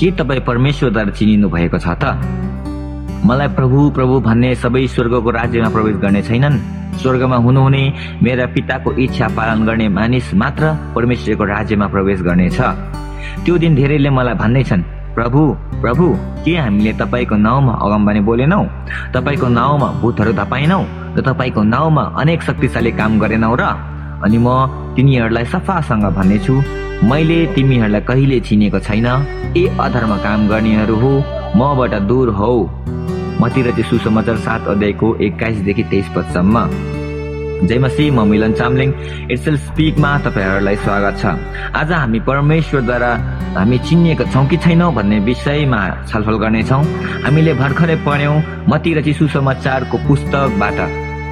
के तपाईँ परमेश्वरद्वारा चिनिनु भएको छ त मलाई प्रभु प्रभु भन्ने सबै स्वर्गको राज्यमा प्रवेश गर्ने छैनन्। स्वर्गमा हुनुहुने मेरा पिताको इच्छा पालन गर्ने मानिस मात्र परमेश्वरको राज्यमा प्रवेश गर्नेछ त्यो दिन धेरैले मलाई भन्दैछन् प्रभु प्रभु के हामीले तपाईँको नाउँमा अगमबानी बोलेनौ? तपाईँको नाउँमा भूतहरू तपाईँनौ र तपाईँको नाउँमा अनेक शक्तिशाली काम गरेनौ र? अनि म तिनीहरूलाई सफासँग भन्नेछु मैले तिमीहरूलाई कहिले चिनेको छैन। ए अधर्म काम गर्नेहरू हो मबाट दूर हौ। मतिर चाहिँ सुसमाचार सात अध्यायको एक्काइसदेखि तेइस पदसम्म। जय मसी म मिलन चामलिङ इट्सेल स्पिकमा तपाईँहरूलाई स्वागत छ। आज हामी परमेश्वरद्वारा हामी चिनिएका छौँ कि छैनौँ भन्ने विषयमा छलफल गर्नेछौँ। हामीले भर्खरै पढ्यौँ मती रची सुसमाचारको पुस्तकबाट।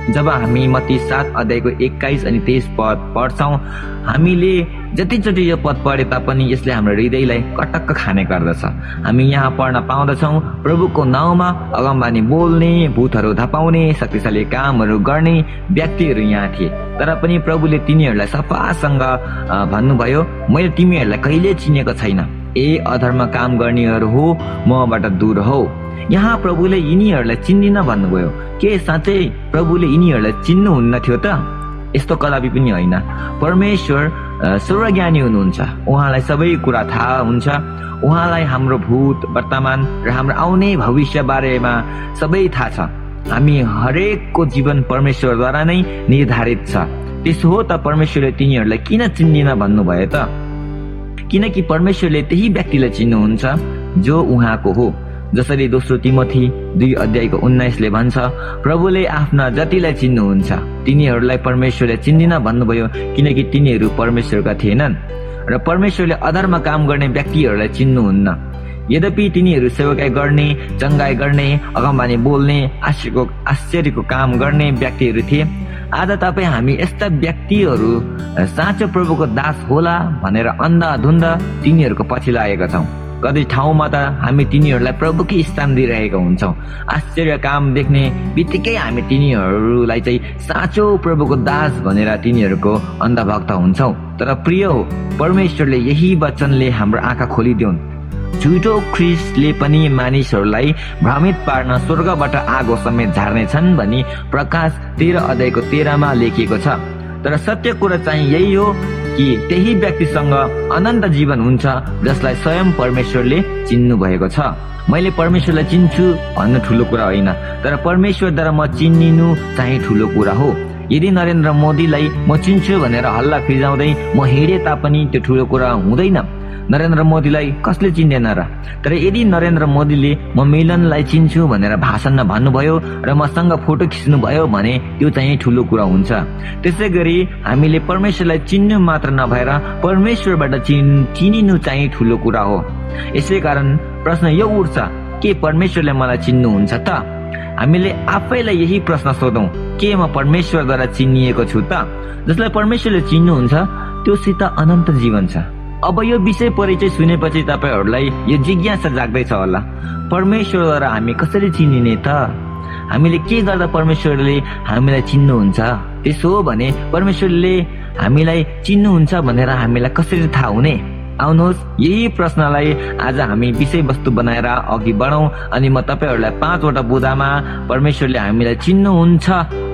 जब हामी मती सात अध्यायको एक्काइस अनि तेइस पद पढ्छौँ हामीले जतिचोटि यो पद पढे तापनि यसले हाम्रो हृदयलाई कटक्क खाने गर्दछ। हामी यहाँ पढ्न पाउँदछौँ प्रभुको नाउँमा अगमबानी बोल्ने भूतहरू धपाउने शक्तिशाली कामहरू गर्ने व्यक्तिहरू यहाँ थिए। तर पनि प्रभुले तिनीहरूलाई सफासँग भन्नुभयो मैले तिमीहरूलाई कहिले चिनेको छैन। ए अधर्म काम गर्नेहरू हो मबाट दूर हो। यहाँ प्रभुले यिनीहरूलाई चिन्दिन भन्नुभयो। के साँच्चै प्रभुले यिनीहरूलाई चिन्नुहुन्न थियो त? यस्तो कदापि पनि होइन। परमेश्वर सर्वज्ञानी हुनुहुन्छ। उहाँलाई सबै कुरा थाहा हुन्छ। उहाँलाई हाम्रो भूत वर्तमान र हाम्रो आउने भविष्य बारेमा सबै थाहा छ। हामी हरेकको जीवन परमेश्वरद्वारा नै निर्धारित छ। त्यसो हो त परमेश्वरले तिनीहरूलाई किन चिन्दिन भन्नुभयो त? किनकि परमेश्वरले त्यही व्यक्तिलाई चिन्नुहुन्छ जो उहाँको हो। जसरी दोस्रो तिमथी दुई अध्यायको उन्नाइसले भन्छ प्रभुले आफ्ना जतिलाई चिन्नुहुन्छ। तिनीहरूलाई परमेश्वरले चिन्दिन भन्नुभयो किनकि तिनीहरू परमेश्वरका थिएनन्। र परमेश्वरले अधर्म काम गर्ने व्यक्तिहरूलाई चिन्नुहुन्न। यद्यपि तिनीहरू सेवकाई गर्ने चङ्गाई गर्ने अगमबानी बोल्ने आश्चर्यको आश्चर्यको काम गर्ने व्यक्तिहरू थिए। आज तपाईँ हामी यस्ता व्यक्तिहरू साँचो प्रभुको दास होला भनेर अन्धाधुन्ध तिनीहरूको पछि लागेका छौँ। कति ठाउँमा त हामी तिनीहरूलाई प्रभुकै स्थान दिइरहेका हुन्छौँ। आश्चर्य काम देख्ने बित्तिकै हामी तिनीहरूलाई चाहिँ साँचो प्रभुको दास भनेर तिनीहरूको अन्धभक्त हुन्छौँ। तर प्रिय हो परमेश्वरले यही वचनले हाम्रो आँखा खोलिदिउन्। झुटो ख्रिसले पनि मानिसहरूलाई भ्रमित पार्न स्वर्गबाट आगो समेत झार्नेछन् भनी प्रकाश तेह्र अध्यायको तेह्रमा लेखिएको छ। तर सत्य कुरा चाहिँ यही हो कि त्यही व्यक्तिसँग अनन्त जीवन हुन्छ जसलाई स्वयं परमेश्वरले चिन्नु भएको छ। मैले परमेश्वरलाई चिन्छु भन्नु ठुलो कुरा होइन तर परमेश्वरद्वारा म चिनिनु चाहिँ ठुलो कुरा हो। यदि नरेन्द्र मोदीलाई म चिन्छु भनेर हल्ला फिजाउँदै म हिँडे तापनि त्यो ठुलो कुरा हुँदैन। नरेन्द्र मोदीलाई कसले चिन्दैन र? तर यदि नरेन्द्र मोदीले म मिलनलाई चिन्छु भनेर भाषणमा भन्नुभयो र मसँग फोटो खिच्नुभयो भने त्यो चाहिँ ठुलो कुरा हुन्छ। त्यसै गरी हामीले परमेश्वरलाई चिन्नु मात्र नभएर परमेश्वरबाट चिन् चिनिनु चाहिँ ठुलो कुरा हो। यसै कारण प्रश्न यो उठ्छ के परमेश्वरले मलाई चिन्नुहुन्छ त? हामीले आफैलाई यही प्रश्न सोधौँ के म परमेश्वरद्वारा चिनिएको छु त? जसलाई परमेश्वरले चिन्नुहुन्छ त्योसित अनन्त जीवन छ। अब यो विषय परिचय सुनेपछि तपाईँहरूलाई यो जिज्ञासा जाग्दैछ होला। परमेश्वरद्वारा हामी कसरी चिनिने त? हामीले के गर्दा परमेश्वरले हामीलाई चिन्नुहुन्छ? त्यसो हो भने परमेश्वरले हामीलाई चिन्नुहुन्छ भनेर हामीलाई कसरी थाहा हुने? आउनुहोस्। यही प्रश्नलाई आज हामी विषयवस्तु बनाएर अघि बढौँ अनि म तपाईँहरूलाई पाँचवटा बुदामा परमेश्वरले हामीलाई चिन्नुहुन्छ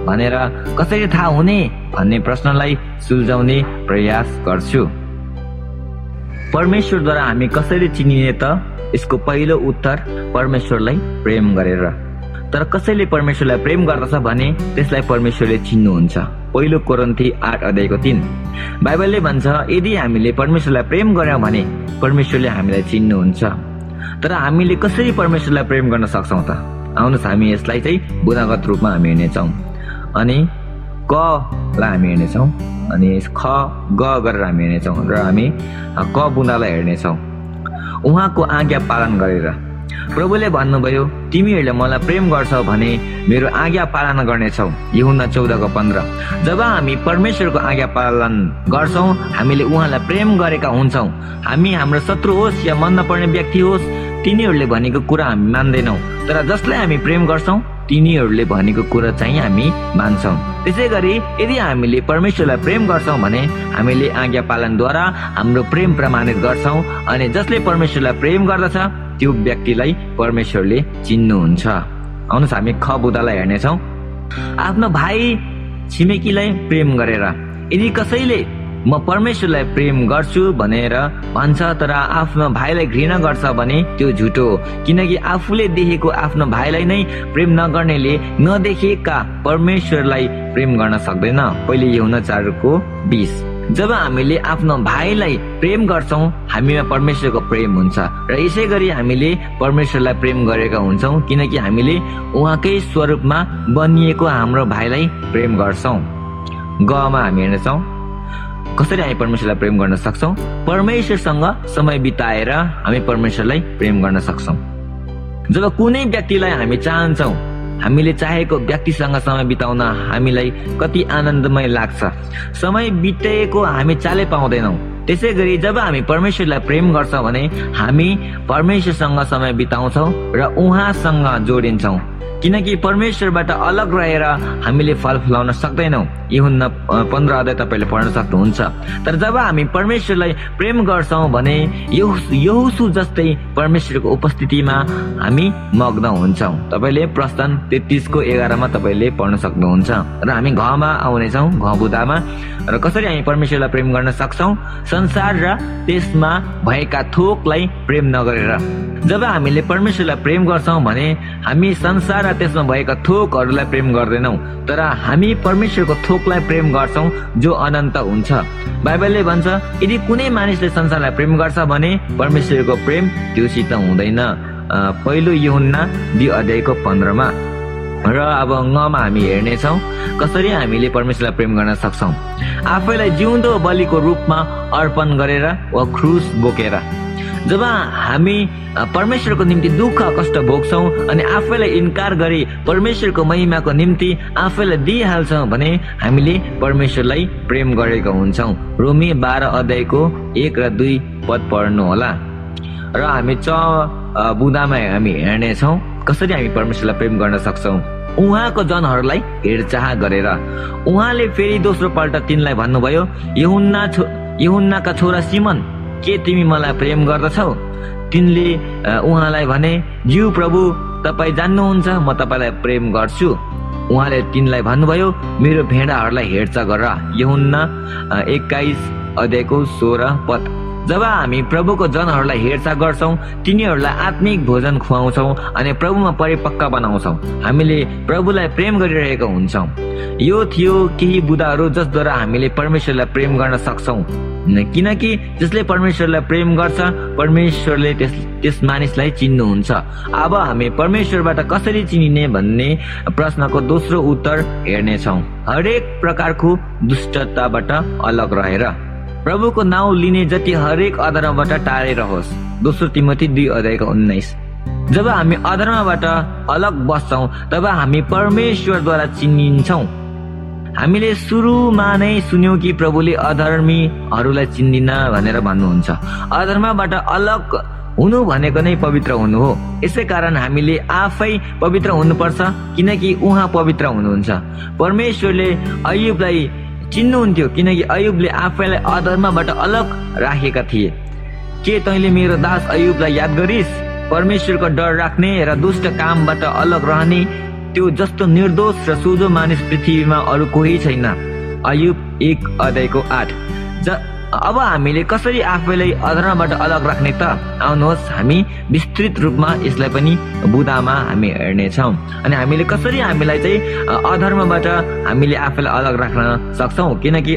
भनेर कसरी थाहा हुने भन्ने प्रश्नलाई सुल्झाउने प्रयास गर्छु। परमेश्वरद्वारा हामी कसरी चिनिने त? यसको पहिलो उत्तर परमेश्वरलाई प्रेम गरेर। तर कसैले परमेश्वरलाई प्रेम गर्दछ भने त्यसलाई परमेश्वरले चिन्नुहुन्छ? पहिलो कोरन्थी आठ अध्यायको तिन। बाइबलले भन्छ यदि हामीले परमेश्वरलाई प्रेम गर्यौँ भने परमेश्वरले हामीलाई चिन्नुहुन्छ। तर हामीले कसरी परमेश्वरलाई प्रेम गर्न सक्छौँ त? आउनुहोस् हामी यसलाई चाहिँ बुदागत रूपमा हामी हेर्नेछौँ अनि कलाई हामी हेर्नेछौँ अनि ख ग गरेर हामी हेर्नेछौँ र हामी क बुन्दालाई हेर्नेछौँ उहाँको आज्ञा पालन गरेर प्रभुले भन्नुभयो तिमीहरूले मलाई प्रेम गर्छौ भने मेरो आज्ञा पालन गर्नेछौ। हुन्न चौधको पन्ध्र। जब हामी परमेश्वरको आज्ञा पालन गर्छौँ हामीले उहाँलाई प्रेम गरेका हुन्छौँ। हामी हाम्रो शत्रु होस् या मन नपर्ने व्यक्ति होस् तिनीहरूले भनेको कुरा हामी मान्दैनौँ। तर जसलाई हामी प्रेम गर्छौँ तिनीहरूले भनेको कुरा चाहिँ हामी मान्छौँ। त्यसै गरी यदि हामीले परमेश्वरलाई प्रेम गर्छौँ भने हामीले आज्ञा पालनद्वारा हाम्रो प्रेम प्रमाणित गर्छौँ। अनि जसले परमेश्वरलाई प्रेम गर्दछ त्यो व्यक्तिलाई परमेश्वरले चिन्नुहुन्छ। आउनुहोस् हामी ख बुदालाई हेर्नेछौँ। आफ्नो भाइ छिमेकीलाई प्रेम गरेर यदि कसैले म परमेश्वरलाई प्रेम गर्छु भनेर भन्छ तर आफ्नो भाइलाई घृणा गर्छ भने त्यो झुटो किनकि आफूले देखेको आफ्नो भाइलाई नै प्रेम नगर्नेले नदेखेका परमेश्वरलाई प्रेम गर्न सक्दैन। पहिले यो चारको बिस। जब हामीले आफ्नो भाइलाई प्रेम गर्छौँ हामीमा परमेश्वरको प्रेम हुन्छ। र यसै गरी हामीले परमेश्वरलाई प्रेम गरेका हुन्छौँ किनकि हामीले उहाँकै स्वरूपमा बनिएको हाम्रो भाइलाई प्रेम गर्छौँ। गमा हामी हेर्नेछौँ कसरी हामी परमेश्वरलाई प्रेम गर्न सक्छौँ? परमेश्वरसँग समय बिताएर हामी परमेश्वरलाई प्रेम गर्न सक्छौँ। जब कुनै व्यक्तिलाई हामी चाहन्छौँ हामीले चाहेको व्यक्तिसँग समय बिताउन हामीलाई कति आनन्दमय लाग्छ। समय बितेको हामी चालै पाउँदैनौँ। त्यसै गरी जब हामी परमेश्वरलाई प्रेम गर्छौँ भने हामी परमेश्वरसँग समय बिताउँछौँ र उहाँसँग जोडिन्छौँ। किनकि परमेश्वरबाट अलग रहेर हामीले फल फलाउन सक्दैनौँ। हुन्न पन्ध्र अध्याय तपाईँले पढ्न सक्नुहुन्छ। तर जब हामी परमेश्वरलाई प्रेम गर्छौँ भने यहुसु जस्तै परमेश्वरको उपस्थितिमा हामी मग्न हुन्छौँ। तपाईँले प्रस्थान तेत्तिसको एघारमा तपाईँले पढ्न सक्नुहुन्छ। र हामी घमा आउनेछौँ घ बुदामा। र कसरी हामी परमेश्वरलाई प्रेम गर्न सक्छौँ? संसार र त्यसमा भएका थोकलाई प्रेम नगरेर। जब हामीले परमेश्वरलाई प्रेम गर्छौँ भने हामी संसार र त्यसमा भएका थोकहरूलाई प्रेम गर्दैनौँ तर हामी परमेश्वरको थोकलाई प्रेम गर्छौँ जो अनन्त हुन्छ। बाइबलले भन्छ यदि कुनै मानिसले संसारलाई प्रेम गर्छ भने परमेश्वरको प्रेम त्योसित हुँदैन। पहिलो युहुन्ना दि अध्यायको पन्ध्रमा। र अब ngमा हामी हेर्नेछौँ कसरी हामीले परमेश्वरलाई प्रेम गर्न सक्छौँ। आफैलाई जिउँदो बलिको रूपमा अर्पण गरेर वा क्रुस बोकेर। जब हामी परमेश्वरको निम्ति दुःख कष्ट भोग्छौँ अनि आफैलाई इन्कार गरी परमेश्वरको महिमाको निम्ति आफैलाई दिइहाल्छौँ भने हामीले परमेश्वरलाई प्रेम गरेका हुन्छौँ। रोमी बाह्र अध्यायको एक र दुई पद पढ्नु होला। र हामी च बुदामा हामी हेर्नेछौँ कसरी हामी परमेश्वरलाई प्रेम गर्न सक्छौँ? उहाँको जनहरूलाई हेरचाह गरेर। उहाँले फेरि दोस्रो पल्ट तिनलाई भन्नुभयो यहुन्ना छो यहुन्नाका छोरा सिमन के तिमी मलाई प्रेम गर्दछौ? तिनले उहाँलाई भने ज्यू प्रभु तपाईँ जान्नुहुन्छ म तपाईँलाई प्रेम गर्छु। उहाँले तिनलाई भन्नुभयो मेरो भेडाहरूलाई हेरचाह गर। यहुन्न एक्काइस अध्यायको सोह्र पद। जब हामी प्रभुको जनहरूलाई हेरचाह गर्छौँ तिनीहरूलाई आत्मिक भोजन खुवाउँछौँ अनि प्रभुमा परिपक्व बनाउँछौँ। हामीले प्रभुलाई प्रेम गरिरहेका हुन्छौँ। यो थियो केही बुदाहरू जसद्वारा हामीले परमेश्वरलाई प्रेम गर्न सक्छौँ। किनकि जसले परमेश्वरलाई प्रेम गर्छ परमेश्वरले त्यस त्यस मानिसलाई चिन्नुहुन्छ। अब हामी परमेश्वरबाट कसरी चिनिने भन्ने प्रश्नको दोस्रो उत्तर हेर्नेछौँ। हरेक प्रकारको दुष्टताबाट अलग रहेर। प्रभुको नाउँ लिने जति हरेक अधर्मबाट टाढेर होस् दोस्रो तिमती दुई अध्यायको उन्नाइस। जब हामी अधर्मबाट अलग बस्छौँ तब हामी परमेश्वरद्वारा चिनिन्छौँ। हामीले सुरुमा नै सुन्यौँ कि प्रभुले अधर्मीहरूलाई चिन्दिन भनेर भन्नुहुन्छ। अधर्मबाट अलग हुनु भनेको नै पवित्र हुनु हो। यसै कारण हामीले आफै पवित्र हुनुपर्छ किनकि उहाँ पवित्र हुनुहुन्छ। परमेश्वरले अयुबलाई चिन्नुहुन्थ्यो किनकि अयुबले आफैलाई अधर्मबाट अलग राखेका थिए। के तैँले मेरो दास अयुबलाई याद गरिस्? परमेश्वरको डर राख्ने र दुष्ट कामबाट अलग रहने त्यो जस्तो निर्दोष र सोझो मानिस पृथ्वीमा अरू कोही छैन। अयुब एक अध्यायको आठ। अब हामीले कसरी आफैलाई अधर्मबाट अलग राख्ने त? आउनुहोस् हामी विस्तृत रूपमा यसलाई पनि बुदामा हामी हेर्नेछौँ। अनि हामीले कसरी हामीलाई चाहिँ अधर्मबाट हामीले आफैलाई अलग राख्न सक्छौँ? किनकि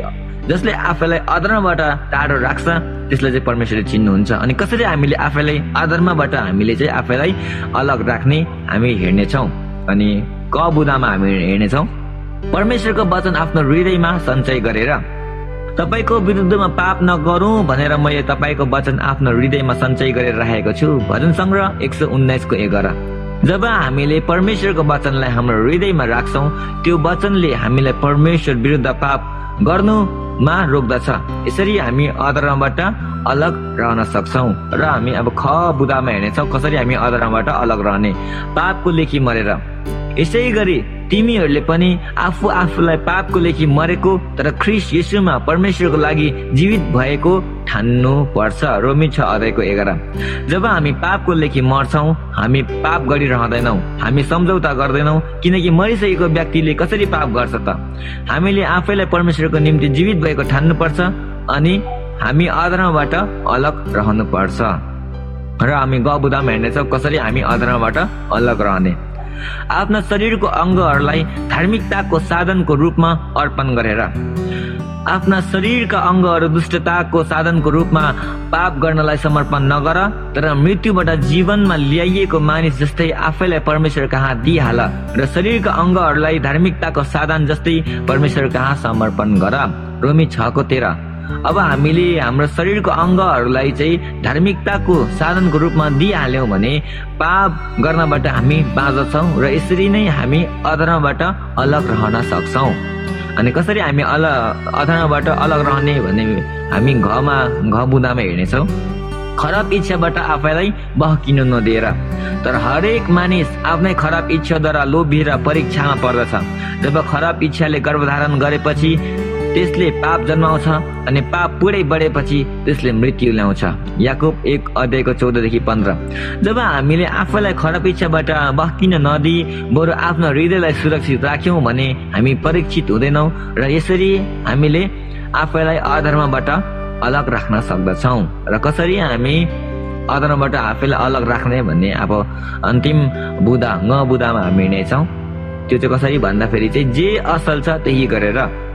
जसले आफैलाई अधर्मबाट टाढो राख्छ त्यसलाई चाहिँ परमेश्वरले चिन्नुहुन्छ। अनि कसरी हामीले आफैलाई अधर्मबाट हामीले चाहिँ आफैलाई अलग राख्ने हामी हेर्नेछौँ? अनि क बुदामा हामी हेर्नेछौँ? परमेश्वरको वचन आफ्नो हृदयमा सञ्चय गरेर तपाईँको विरुद्धमा पाप नगरौँ भनेर मैले तपाईँको वचन आफ्नो हृदयमा सञ्चय गरेर राखेको छु। भजन सङ्ग्रह एक सय उन्नाइसको एघार। जब हामीले परमेश्वरको वचनलाई हाम्रो हृदयमा राख्छौँ त्यो वचनले हामीलाई परमेश्वर विरुद्ध पाप गर्नुमा रोक्दछ। यसरी हामी अधर्मबाट अलग रहन सक्छौँ र हामी अब ख बुदामा हेर्नेछौँ कसरी हामी अधर्मबाट अलग रहने? पापको लेखी मरेर। यसै गरी तिमीहरूले पनि आफू आफूलाई पापको लेखी मरेको तर ख्रिस यसुमा परमेश्वरको लागि जीवित भएको ठान्नु पर्छ रोमी छ अध्यायको एघार। जब हामी पापको लेखी मर्छौँ हामी पाप गरिरहँदैनौँ हामी सम्झौता गर्दैनौँ किनकि मरिसकेको व्यक्तिले कसरी पाप गर्छ त? हामीले आफैलाई परमेश्वरको निम्ति जीवित भएको ठान्नुपर्छ अनि हामी अधर्मबाट अलग रहनुपर्छ। र हामी गबुदामा हेर्नेछौँ कसरी हामी अधर्मबाट अलग रहने। आफ्ना शरीरको अङ्गहरूलाई धार्मिकताको साधनको रूपमा अर्पण गरेर आफ्ना शरीरका अङ्गहरू दुष्टताको साधनको रूपमा पाप गर्नलाई समर्पण नगर तर मृत्युबाट जीवनमा ल्याइएको मानिस जस्तै आफैलाई परमेश्वर कहाँ दिइहाल र शरीरका अङ्गहरूलाई धार्मिकताको साधन जस्तै परमेश्वर कहाँ समर्पण गर। रोमी छको तेह्र। अब हामीले हाम्रो शरीरको अङ्गहरूलाई चाहिँ धार्मिकताको साधनको रूपमा दिइहाल्यौँ भने पाप गर्नबाट हामी बाँच्दछौँ र यसरी नै हामी अधर्मबाट अलग रहन सक्छौँ। अनि कसरी हामी अल अधर्मबाट अलग रहने भने हामी घमा घ बुदामा हेर्नेछौँ खराब इच्छाबाट आफैलाई बहकिनु नदिएर। तर हरेक मानिस आफ्नै खराब इच्छाद्वारा लोभिएर परीक्षामा पर्दछ। जब खराब इच्छाले गर्भधारण गरेपछि त्यसले पाप जन्माउँछ अनि पाप पुरै बढेपछि त्यसले मृत्यु ल्याउँछ। याकुब एक अध्यायको चौधदेखि पन्ध्र। जब हामीले आफैलाई खराब इच्छाबाट बहकिन नदिई बरु आफ्नो हृदयलाई सुरक्षित राख्यौँ भने हामी परीक्षित हुँदैनौँ र यसरी हामीले आफैलाई अधर्मबाट अलग राख्न सक्दछौँ। र कसरी हामी अधर्मबाट आफैलाई अलग राख्ने भन्ने अब अन्तिम बुधा ङ बुधामा हामी हिँड्नेछौँ। त्यो चाहिँ कसरी भन्दाखेरि चाहिँ जे असल छ त्यही गरेर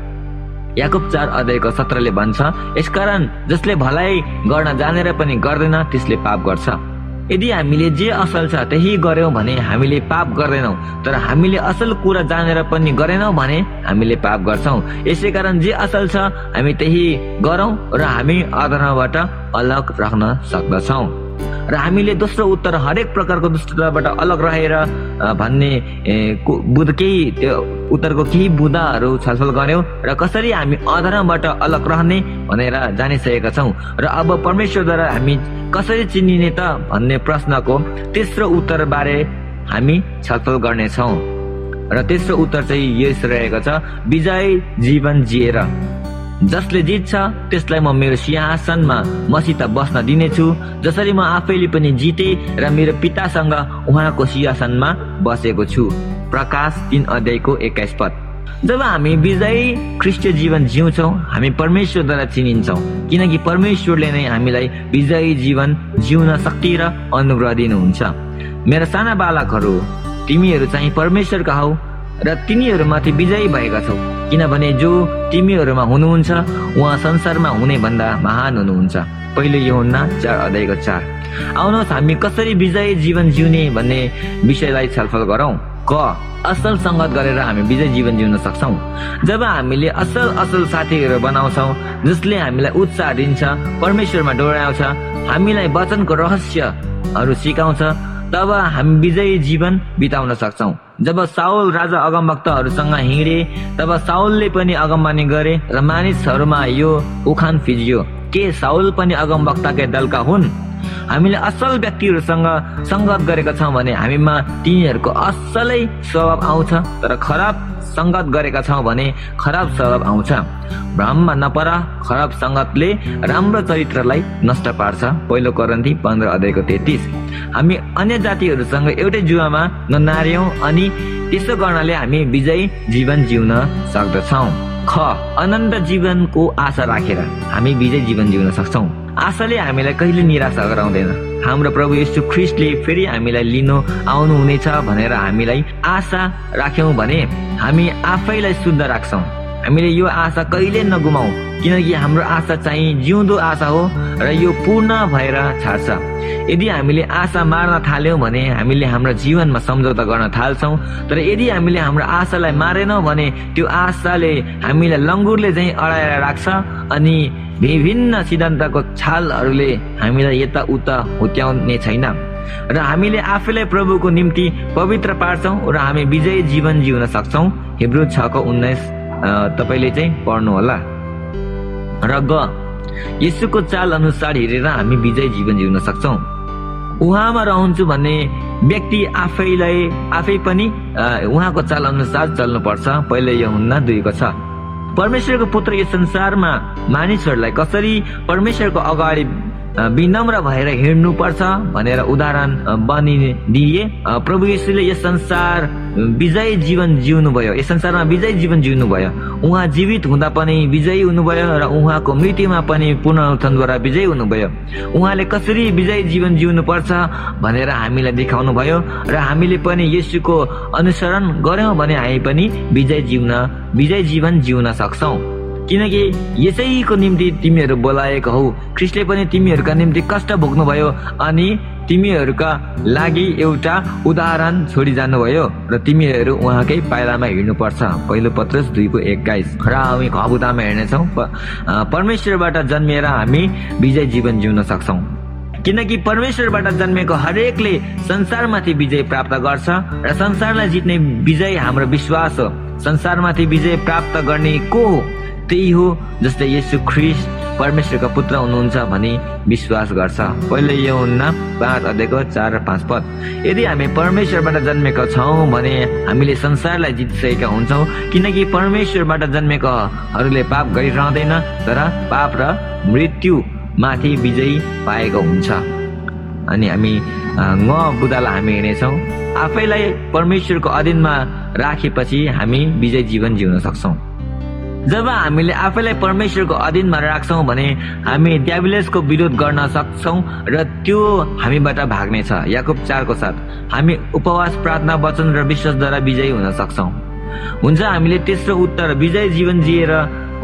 याकुब चार अध्यायको सत्रले भन्छ यसकारण जसले भलाइ गर्न जानेर पनि गर्दैन त्यसले पाप गर्छ। यदि हामीले जे असल छ त्यही गर्यौँ भने हामीले पाप गर्दैनौँ तर हामीले असल कुरा जानेर पनि गरेनौँ भने हामीले पाप गर्छौँ। यसै कारण जे असल छ हामी त्यही गरौँ र हामी अधर्मबाट अलग राख्न सक्दछौँ। र हामीले दोस्रो उत्तर हरेक प्रकारको दुष्टताबाट अलग रहेर भन्ने बुध केही त्यो उत्तरको केही बुदाहरू छलफल गऱ्यौँ र कसरी हामी अधर्मबाट अलग रहने भनेर जानिसकेका छौँ। र अब परमेश्वरद्वारा हामी कसरी चिनिने त भन्ने प्रश्नको तेस्रो उत्तर बारे हामी छलफल गर्नेछौँ। र तेस्रो उत्तर चाहिँ यस रहेको छ विजय जीवन जिएर। जसले जित्छ त्यसलाई म मेरो सिंहासनमा मसित बस्न दिनेछु। जसरी म आफैले पनि जिते र मेरो पितासँग उहाँको सिंहासनमा बसेको छु। प्रकाश तिन अध्यायको एक्काइस पद। जब हामी विजयी ख्रिस्ट जीवन जिउँछौ हामी परमेश्वरद्वारा चिनिन्छौँ। किनकि परमेश्वरले नै हामीलाई विजयी जीवन जिउन शक्ति र अनुग्रह दिनुहुन्छ। मेरा साना बालकहरू तिमीहरू चाहिँ परमेश्वरका हौ। र तिनीहरूमाथि विजयी भएका छौ। किनभने जो तिमीहरूमा हुनुहुन्छ उहाँ संसारमा हुने भन्दा महान हुनुहुन्छ। पहिलो यो हुन्न चार अध्यायको चार। आउनुहोस् हामी कसरी विजय जीवन जिउने भन्ने विषयलाई छलफल गरौँ? क। असल सङ्गत गरेर हामी विजय जीवन जिउन सक्छौँ। जब हामीले असल असल साथीहरू बनाउँछौँ जसले हामीलाई उत्साह दिन्छ परमेश्वरमा डोराउँछ हामीलाई वचनको रहस्यहरू सिकाउँछ तब हामी विजयी जीवन बिताउन सक्छौँ। जब साउल राजा अगमभक्तहरूसँग हिँडे तब साउलले पनि अगमबानी गरे र मानिसहरूमा यो उखान फिजियो। के साउल पनि अगमभक्तकै दलका हुन्? हामीले असल व्यक्तिहरूसँग सङ्गत गरेका छौँ भने हामीमा तिनीहरूको असलै स्वभाव आउँछ तर खराब सङ्गत गरेका छौँ भने खराब स्वभाव आउँछ। भ्रममा नपर खराब सङ्गतले राम्रो चरित्रलाई नष्ट पार्छ। पहिलो करन्थी पन्ध्र अध्यायको तेत्तिस। हामी अन्य जातिहरूसँग एउटै जुवामा ननार्यौँ अनि त्यसो गर्नाले हामी विजयी जीवन जिउन सक्दछौँ। ख अनन्त जीवनको आशा राखेर हामी विजय जीवन जिउन सक्छौँ। आशाले हामीलाई कहिले निराशा गराउँदैन। हाम्रो प्रभु यस्तो ख्रिस्टले फेरि हामीलाई लिनु आउनुहुनेछ भनेर हामीलाई आशा राख्यौँ भने हामी आफैलाई शुद्ध राख्छौँ। हामीले यो आशा कहिले नगुमाऊ? किनकि हाम्रो आशा चाहिँ जिउँदो आशा हो र यो पूर्ण भएर छाड्छ। यदि हामीले आशा मार्न थाल्यौँ भने हामीले हाम्रो जीवनमा सम्झौता गर्न थाल्छौँ तर यदि हामीले हाम्रो आशालाई मारेनौँ भने त्यो आशाले हामीलाई लङ्गुरले चाहिँ अडाएर राख्छ अनि विभिन्न सिद्धान्तको छालहरूले हामीलाई यताउता हुत्याउने छैन। र हामीले आफैलाई प्रभुको निम्ति पवित्र पार्छौँ र हामी विजय जीवन जिउन सक्छौँ। हिब्रू छको उन्नाइस तपाईँले चाहिँ पढ्नु होला। र ग यसुको चाल अनुसार हेरेर हामी विजय जीवन जिउन सक्छौँ। उहाँमा रहन्छु भन्ने व्यक्ति आफैलाई आफै पनि उहाँको चाल अनुसार चल्नुपर्छ। पहिले यो हुन्न दुईको छ। परमेश्वरको पुत्र यो संसारमा मानिसहरूलाई कसरी परमेश्वरको अगाडि विनम्र भएर हिँड्नुपर्छ भनेर उदाहरण बनिदिए प्रभु यीशुले यस संसार विजय जीवन जिउनु भयो यस संसारमा विजय जीवन जिउनु भयो उहाँ जीवित हुँदा पनि विजयी हुनुभयो र उहाँको मृत्युमा पनि पुनरुत्थानद्वारा विजयी हुनुभयो। उहाँले कसरी विजय जीवन जिउनु पर्छ भनेर हामीलाई देखाउनु भयो र हामीले पनि यसुको अनुसरण गर्यौँ भने हामी पनि विजय जिउन विजय जीवन जिउन सक्छौँ। किनकि यसैको निम्ति तिमीहरू बोलाएको हौ। ख्रिस्टले पनि तिमीहरूका निम्ति कष्ट भोग्नुभयो अनि तिमीहरूका लागि एउटा उदाहरण छोडी जानुभयो र तिमीहरू उहाँकै पाइलामा हिँड्नुपर्छ। पहिलो पत्रस दुईको एक्काइस। र हामी खबुदामा हिँड्नेछौँ। परमेश्वरबाट जन्मिएर हामी विजय जीवन जिउन सक्छौँ। किनकि परमेश्वरबाट जन्मेको हरेकले संसारमाथि विजय प्राप्त गर्छ र संसारलाई जित्ने विजय हाम्रो विश्वास हो। संसारमाथि विजय प्राप्त गर्ने को हो? त्यही हो जस्तै यसु ख्रिस परमेश्वरको पुत्र हुनुहुन्छ भनी विश्वास गर्छ। पहिले यो हुन्न पाँच अध्यायको चार र पाँच पद। यदि हामी परमेश्वरबाट जन्मेका छौँ भने हामीले संसारलाई जितिसकेका हुन्छौँ किनकि परमेश्वरबाट जन्मेकोहरूले पाप गरिरहँदैन तर पाप र मृत्युमाथि विजयी पाएको हुन्छ। अनि हामी न बुदालाई हामी हिँड्नेछौँ आफैलाई परमेश्वरको अधीनमा राखेपछि हामी विजय जीवन जिउन सक्छौँ। जब हामीले आफैलाई परमेश्वरको अधीनमा राख्छौँ भने हामी ड्याबिलेसको विरोध गर्न सक्छौँ र त्यो हामीबाट भाग्नेछ। याकुब चारको साथ हामी उपवास प्रार्थना वचन र विश्वासद्वारा विजयी हुन सक्छौँ। हुन्छ हामीले तेस्रो उत्तर विजय जीवन जिएर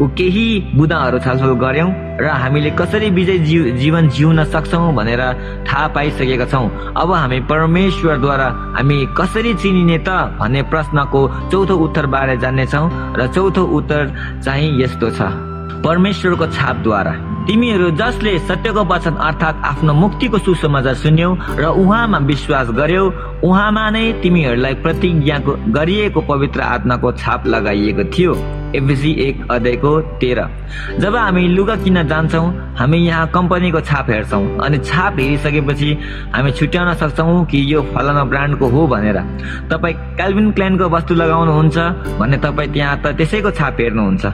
केही बुदाहरू छलफल गऱ्यौँ र हामीले कसरी विजय जीवन जिउन सक्छौँ भनेर थाहा पाइसकेका छौँ। अब हामी परमेश्वरद्वारा हामी कसरी चिनिने त भन्ने प्रश्नको चौथो उत्तरबारे जान्नेछौँ र चौथो उत्तर चाहिँ यस्तो छ। परमेश्वरको छापद्वारा। तिमीहरू जसले सत्यको वचन अर्थात् आफ्नो मुक्तिको सुसमाचार सुन्यौ र उहाँमा विश्वास गर्यौ उहाँमा नै तिमीहरूलाई प्रतिज्ञाको गरिएको पवित्र आत्माको छाप लगाइएको थियो। एफिसी एक अध्यायको तेह्र। जब हामी लुगा किन्न जान्छौँ हामी यहाँ कम्पनीको छाप हेर्छौँ अनि छाप हेरिसकेपछि हामी छुट्याउन सक्छौँ कि यो फलाना ब्रान्डको हो भनेर। तपाईँ क्याल्भिन क्ल्यानको वस्तु लगाउनुहुन्छ भने तपाईँ त्यहाँ त त्यसैको छाप हेर्नुहुन्छ।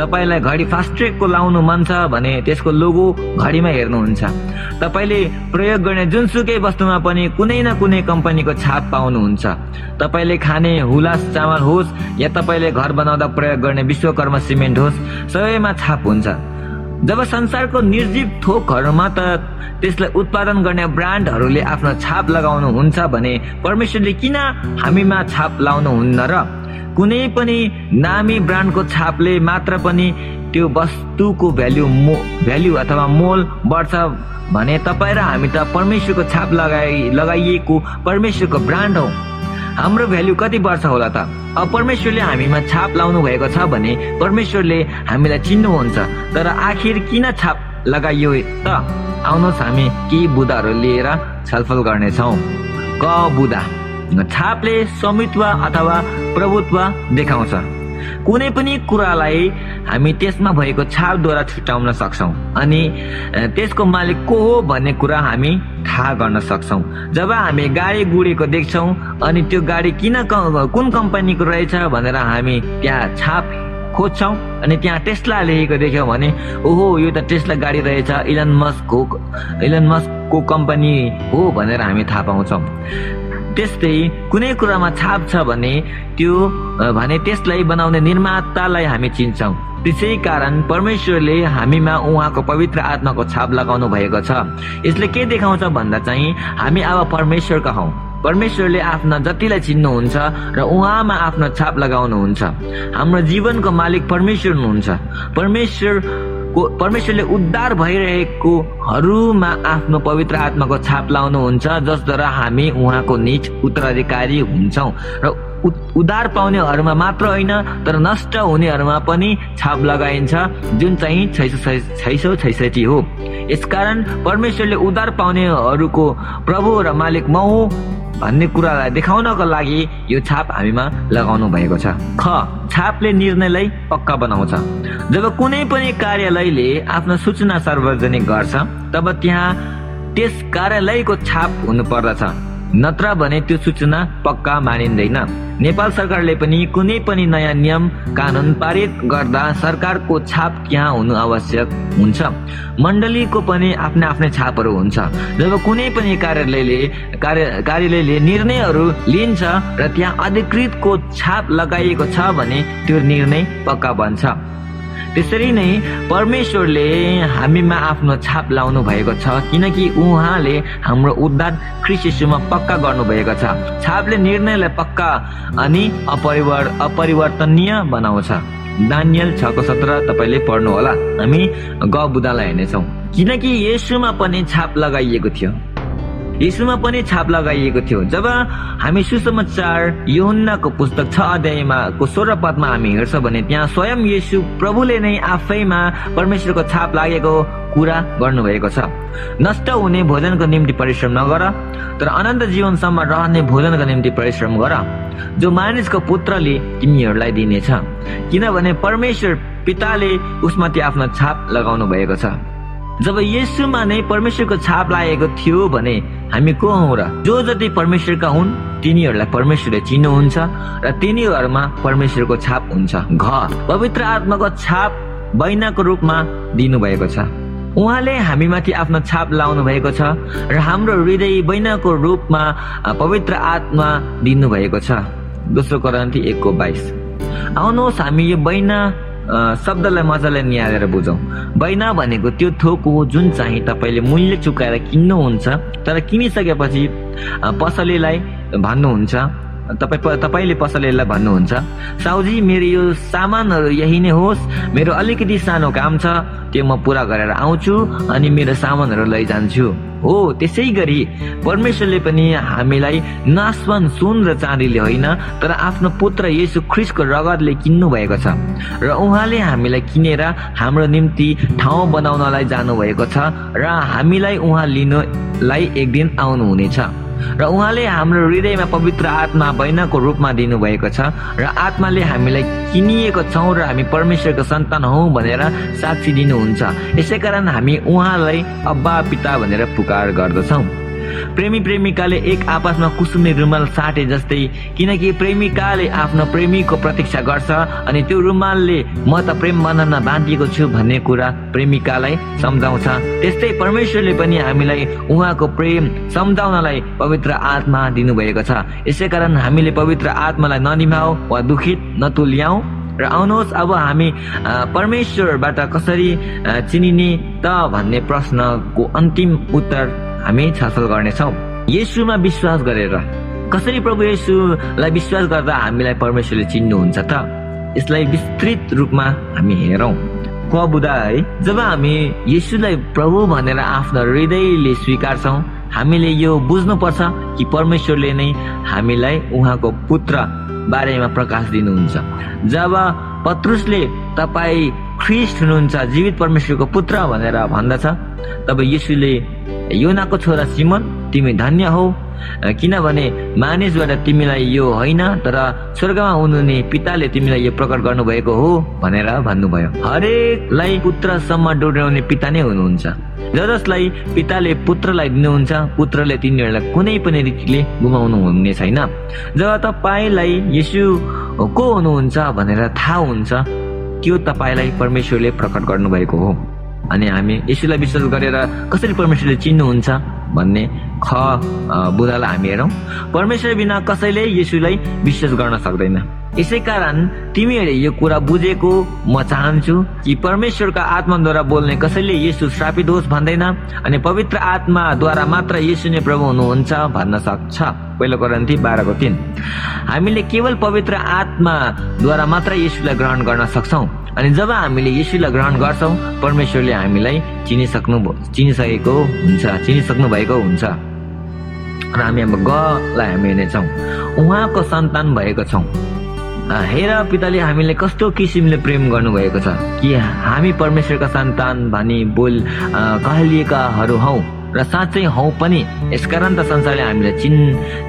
तपाईँलाई घडी फास्ट ट्रेकको लाउनु मन छ भने त्यसको लोगो घडीमा हेर्नुहुन्छ। तपाईँले प्रयोग गर्ने जुनसुकै वस्तुमा पनि कुनै न कुनै कम्पनीको छाप पाउनुहुन्छ। तपाईँले खाने हुलास चामल होस् या तपाईँले घर बनाउँदा प्रयोग गर्ने विश्वकर्म सिमेन्ट होस् सबैमा छाप हुन्छ। जब संसारको निर्जीव थोकहरूमा त त्यसलाई उत्पादन गर्ने ब्रान्डहरूले आफ्नो छाप लगाउनु हुन्छ भने परमेश्वरले किन हामीमा छाप लाउनुहुन्न र कुनै पनि नामी ब्रान्डको छापले मात्र पनि त्यो वस्तुको भ्याल्यु मो भ्याल्यु अथवा मोल बढ्छ भने तपाईँ र हामी त परमेश्वरको छाप लगाइ लगाइएको परमेश्वरको ब्रान्ड हौ। हाम्रो भ्याल्यु कति बढ्छ होला त? अब परमेश्वरले हामीमा छाप लाउनु भएको छ भने परमेश्वरले हामीलाई चिन्नुहुन्छ तर आखिर किन छाप लगाइयो त? आउनुहोस् हामी केही बुदाहरू लिएर छलफल गर्नेछौँ। क बुदा? छापले स्वामित्व अथवा प्रभुत्व देखाउँछ। कुनै पनि कुरालाई हामी त्यसमा भएको छापद्वारा छुट्याउन सक्छौँ। अनि त्यसको मालिक को हो भन्ने कुरा हामी थाहा गर्न सक्छौँ। जब हामी गाडी गुडेको देख्छौँ अनि त्यो गाडी किन कुन कम्पनीको रहेछ भनेर हामी त्यहाँ छाप खोज्छौँ अनि त्यहाँ टेस्ला लेखेको देख्यौँ भने ओहो यो त टेस्ला गाडी रहेछ इलन मस्क हो इलन मस्कको कम्पनी हो भनेर हामी थाहा पाउँछौँ। त्यस्तै कुनै कुरामा छाप छ भने त्यो भने त्यसलाई बनाउने निर्मातालाई हामी चिन्छौँ। त्यसै कारण परमेश्वरले हामीमा उहाँको पवित्र आत्माको छाप लगाउनु भएको छ। यसले के देखाउँछ भन्दा चाहिँ हामी अब परमेश्वरका हौ। परमेश्वरले आफ्ना जतिलाई चिन्नुहुन्छ र उहाँमा आफ्नो छाप लगाउनुहुन्छ। हाम्रो जीवनको मालिक परमेश्वर हुनुहुन्छ। परमेश्वर परमेश्वरले उद्धार भइरहेकोहरूमा आफ्नो पवित्र आत्माको छाप लाउनुहुन्छ जसद्वारा हामी उहाँको निज उत्तराधिकारी हुन्छौँ। र उद्धार पाउनेहरूमा मात्र होइन तर नष्ट हुनेहरूमा पनि छाप लगाइन्छ जुन चाहिँ छै सौ छैसठी हो। यसकारण परमेश्वरले उद्धार पाउनेहरूको प्रभु र मालिक म भन्ने कुरालाई देखाउनको लागि यो छाप हामीमा लगाउनु भएको छ। ख छापले निर्णयलाई पक्का बनाउँछ। जब कुनै पनि कार्यालयले आफ्नो सूचना सार्वजनिक गर्छ तब त्यहाँ त्यस कार्यालयको छाप हुनु पर्दछ नत्र भने त्यो सूचना पक्का मानिँदैन। नेपाल सरकारले पनि कुनै पनि नयाँ नियम कानुन पारित गर्दा सरकारको छाप त्यहाँ हुनु आवश्यक हुन्छ? मण्डलीको पनि आफ्नै आफ्नै छापहरू हुन्छ। जब कुनै पनि कार्यालयले कार्य कार्यालयले निर्णयहरू लिन्छ र त्यहाँ अधिकृतको छाप लगाइएको छ भने त्यो निर्णय पक्का बन्छ। त्यसरी नै परमेश्वरले हामीमा आफ्नो छाप लाउनु भएको छ किनकि उहाँले हाम्रो उद्धार ख्रिस्टमा पक्का गर्नुभएको छ। छापले निर्णयलाई पक्का अनि अपरिवर अपरिवर्तनीय बनाउँछ। दानियल छको सत्र तपाईँले पढ्नु होला हामी ग हेर्नेछौँ। किनकि यसुमा पनि छाप लगाइएको थियो। यसुमा पनि छाप लगाइएको थियो। जब हामी सुसमाचार योन्नाको पुस्तक छ अध्यायमा को सोह्र पदमा हामी हेर्छौँ भने त्यहाँ स्वयं यसु प्रभुले नै आफैमा परमेश्वरको छाप लागेको कुरा गर्नुभएको छ। नष्ट हुने भोजनको निम्ति परिश्रम नगर तर अनन्त जीवनसम्म रहने भोजनको निम्ति परिश्रम गर जो मानिसको पुत्रले तिमीहरूलाई दिनेछ। किनभने परमेश्वर पिताले उसमाथि आफ्नो छाप लगाउनु भएको छ। जब यसुमा नै परमेश्वरको छाप लागेको थियो भने हामी को हौ र? जो जति परमेश्वरका हुन् तिनीहरूलाई परमेश्वरले चिन्नुहुन्छ र तिनीहरूमा परमेश्वरको छाप हुन्छ। घर पवित्र आत्माको छाप बैनाको रूपमा दिनुभएको छ। उहाँले हामीमाथि आफ्नो छाप लाउनु भएको छ र हाम्रो हृदय बैनाको रूपमा पवित्र आत्मा दिनुभएको छ। दोस्रो करान्ती एकको बाइस। आउनुहोस् हामी यो बैना शब्दलाई मजाले निहालेर बुझौँ। बैना भनेको त्यो थोक हो जुन चाहिँ तपाईँले मूल्य चुकाएर किन्नुहुन्छ तर किनिसकेपछि पसलेलाई भन्नुहुन्छ तपाईँ तपाईँले पसलेलाई भन्नुहुन्छ साउजी मेरो यो सामानहरू यही नै होस्। मेरो अलिकति सानो काम छ त्यो म पुरा गरेर आउँछु अनि मेरो सामानहरू लैजान्छु। हो त्यसै गरी परमेश्वरले पनि हामीलाई नासवान सुन र चाँदीले होइन तर आफ्नो पुत्र येसु ख्रिसको रगतले किन्नु भएको छ र उहाँले हामीलाई किनेर हाम्रो निम्ति ठाउँ बनाउनलाई जानुभएको छ र हामीलाई उहाँ लिनुलाई एक दिन आउनु हुनेछ र उहाँले हाम्रो हृदयमा पवित्र आत्मा बैनाको रूपमा दिनुभएको छ र आत्माले हामीलाई किनिएको छौँ र हामी परमेश्वरको सन्तान हौ भनेर साक्षी दिनुहुन्छ। यसै कारण हामी उहाँलाई अब्बा पिता भनेर पुकार गर्दछौँ। प्रेमी प्रेमिकाले एक आपसमा कुसुमे रुमाल साटे जस्तै किनकि प्रेमिकाले आफ्नो प्रेमीको प्रतीक्षा गर्छ अनि त्यो रुमालले म त प्रेम बन्धनमा बाँधिएको छु भन्ने कुरा प्रेमिकालाई सम्झाउँछ। त्यस्तै परमेश्वरले पनि हामीलाई उहाँको प्रेम सम्झाउनलाई पवित्र आत्मा दिनुभएको छ। यसै कारण हामीले पवित्र आत्मालाई ननिमाऊ वा दुखित नतुल्याऊ। र आउनुहोस् अब हामी परमेश्वरबाट कसरी चिनिने त भन्ने प्रश्नको अन्तिम उत्तर हामी छलफल गर्नेछौँ। यसुमा विश्वास गरेर। कसरी प्रभु यसुलाई विश्वास गर्दा हामीलाई परमेश्वरले चिन्नुहुन्छ त? यसलाई विस्तृत रूपमा हामी हेरौँ। क बुधा है जब हामी यसुलाई प्रभु भनेर आफ्नो हृदयले स्वीकार्छौँ हामीले यो बुझ्नुपर्छ कि परमेश्वरले नै हामीलाई उहाँको पुत्र बारेमा प्रकाश दिनुहुन्छ। जब पत्रुसले तपाईँ ख्रिस्ट हुनुहुन्छ जीवित परमेश्वरको पुत्र भनेर भन्दछ तब यीशुले योनाको छोरा सिमन तिमी धन्य हौ। किनभने मानिसबाट तिमीलाई यो होइन तर स्वर्गमा हुनुहुने पिताले तिमीलाई यो प्रकट गर्नुभएको हो भनेर भन्नुभयो। हरेकलाई पुत्रसम्म डोर्याउने पिता नै हुनुहुन्छ। ज जसलाई पिताले पुत्रलाई दिनुहुन्छ पुत्रले तिनीहरूलाई कुनै पनि रीतिले गुमाउनु हुने छैन। जब तपाईँलाई यसु को हुनुहुन्छ भनेर थाहा हुन्छ त्यो तपाईँलाई परमेश्वरले प्रकट गर्नुभएको हो। अनि हामी यसुलाई विश्वास गरेर कसरी परमेश्वरले चिन्नुहुन्छ भन्ने ख बुधालाई हामी हेरौँ। परमेश्वर बिना कसैले यसुलाई विश्वास गर्न सक्दैन। यसै कारण तिमीहरूले यो कुरा बुझेको म चाहन्छु कि परमेश्वरका आत्माद्वारा बोल्ने कसैले यसु श्रापित होस् भन्दैन अनि पवित्र आत्माद्वारा मात्र यसु नै प्रभु हुनुहुन्छ भन्न सक्छ। पहिलो करन्थी बाह्रको तिन। हामीले केवल पवित्र आत्माद्वारा मात्र यसुलाई ग्रहण गर्न सक्छौँ अनि जब हामीले यसुलाई ग्रहण गर्छौँ परमेश्वरले हामीलाई चिनिसक्नु चिनिसकेको हुन्छ चिनिसक्नु भएको हुन्छ। र हामी अब गलाई हामी हेर्नेछौँ उहाँको सन्तान भएको छौँ। हेर पिताले हामीले कस्तो किसिमले प्रेम गर्नुभएको छ। कि हामी परमेश्वरका सन्तान भनी बोल कहलिएकाहरू हौ र साँच्चै हौ पनि। यसकारण त संसारले हामीलाई चिन्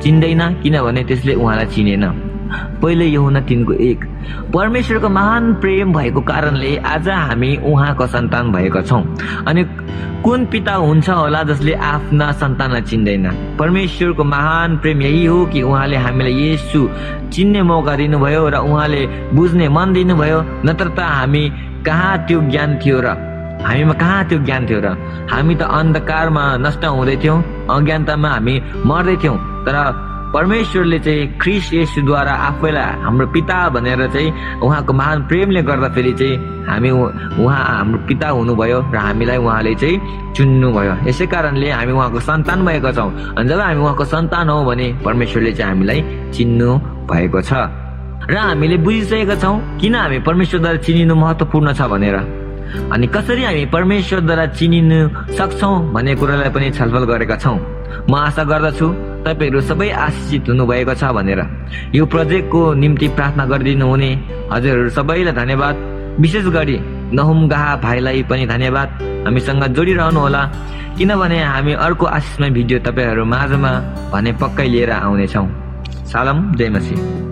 चिन्दैन किनभने त्यसले उहाँलाई चिनेन। पहिले यो हुन तिनको एक। परमेश्वरको महान प्रेम भएको कारणले आज हामी उहाँको सन्तान भएका छौँ। अनि कुन पिता हुन्छ होला जसले आफ्ना सन्तानलाई चिन्दैन? परमेश्वरको महान प्रेम यही हो कि उहाँले हामीलाई यसु चिन्ने मौका दिनुभयो र उहाँले बुझ्ने मन दिनुभयो? नत्र त हामी कहाँ त्यो ज्ञान थियो र हामीमा कहाँ त्यो ज्ञान थियो र हामी त अन्धकारमा नष्ट हुँदैथ्यौँ अज्ञानतामा हामी मर्दैथ्यौँ तर परमेश्वरले चाहिँ ख्रिस यसुद्वारा आफैलाई हाम्रो पिता भनेर चाहिँ उहाँको महान प्रेमले गर्दाखेरि चाहिँ हामी उहाँ हाम्रो पिता हुनुभयो र हामीलाई उहाँले चाहिँ चुन्नुभयो। यसै कारणले हामी उहाँको सन्तान भएका छौँ। अनि जब हामी उहाँको सन्तान हौ भने परमेश्वरले चाहिँ हामीलाई चिन्नु भएको छ। र हामीले बुझिसकेका छौँ किन हामी परमेश्वरद्वारा चिनिनु महत्त्वपूर्ण छ भनेर। अनि कसरी हामी परमेश्वरद्वारा चिनिनु सक्छौँ भन्ने कुरालाई पनि छलफल गरेका छौँ। म आशा गर्दछु तपाईँहरू सबै आशिषित हुनुभएको छ भनेर। यो प्रोजेक्टको निम्ति प्रार्थना गरिदिनु हुने हजुरहरू सबैलाई धन्यवाद। विशेष गरी नहुम गाहा भाइलाई पनि धन्यवाद। हामीसँग जोडिरहनु होला किनभने हामी अर्को आशिषमय भिडियो तपाईँहरू माझमा भने पक्कै लिएर आउनेछौँ। सालम जय मसी।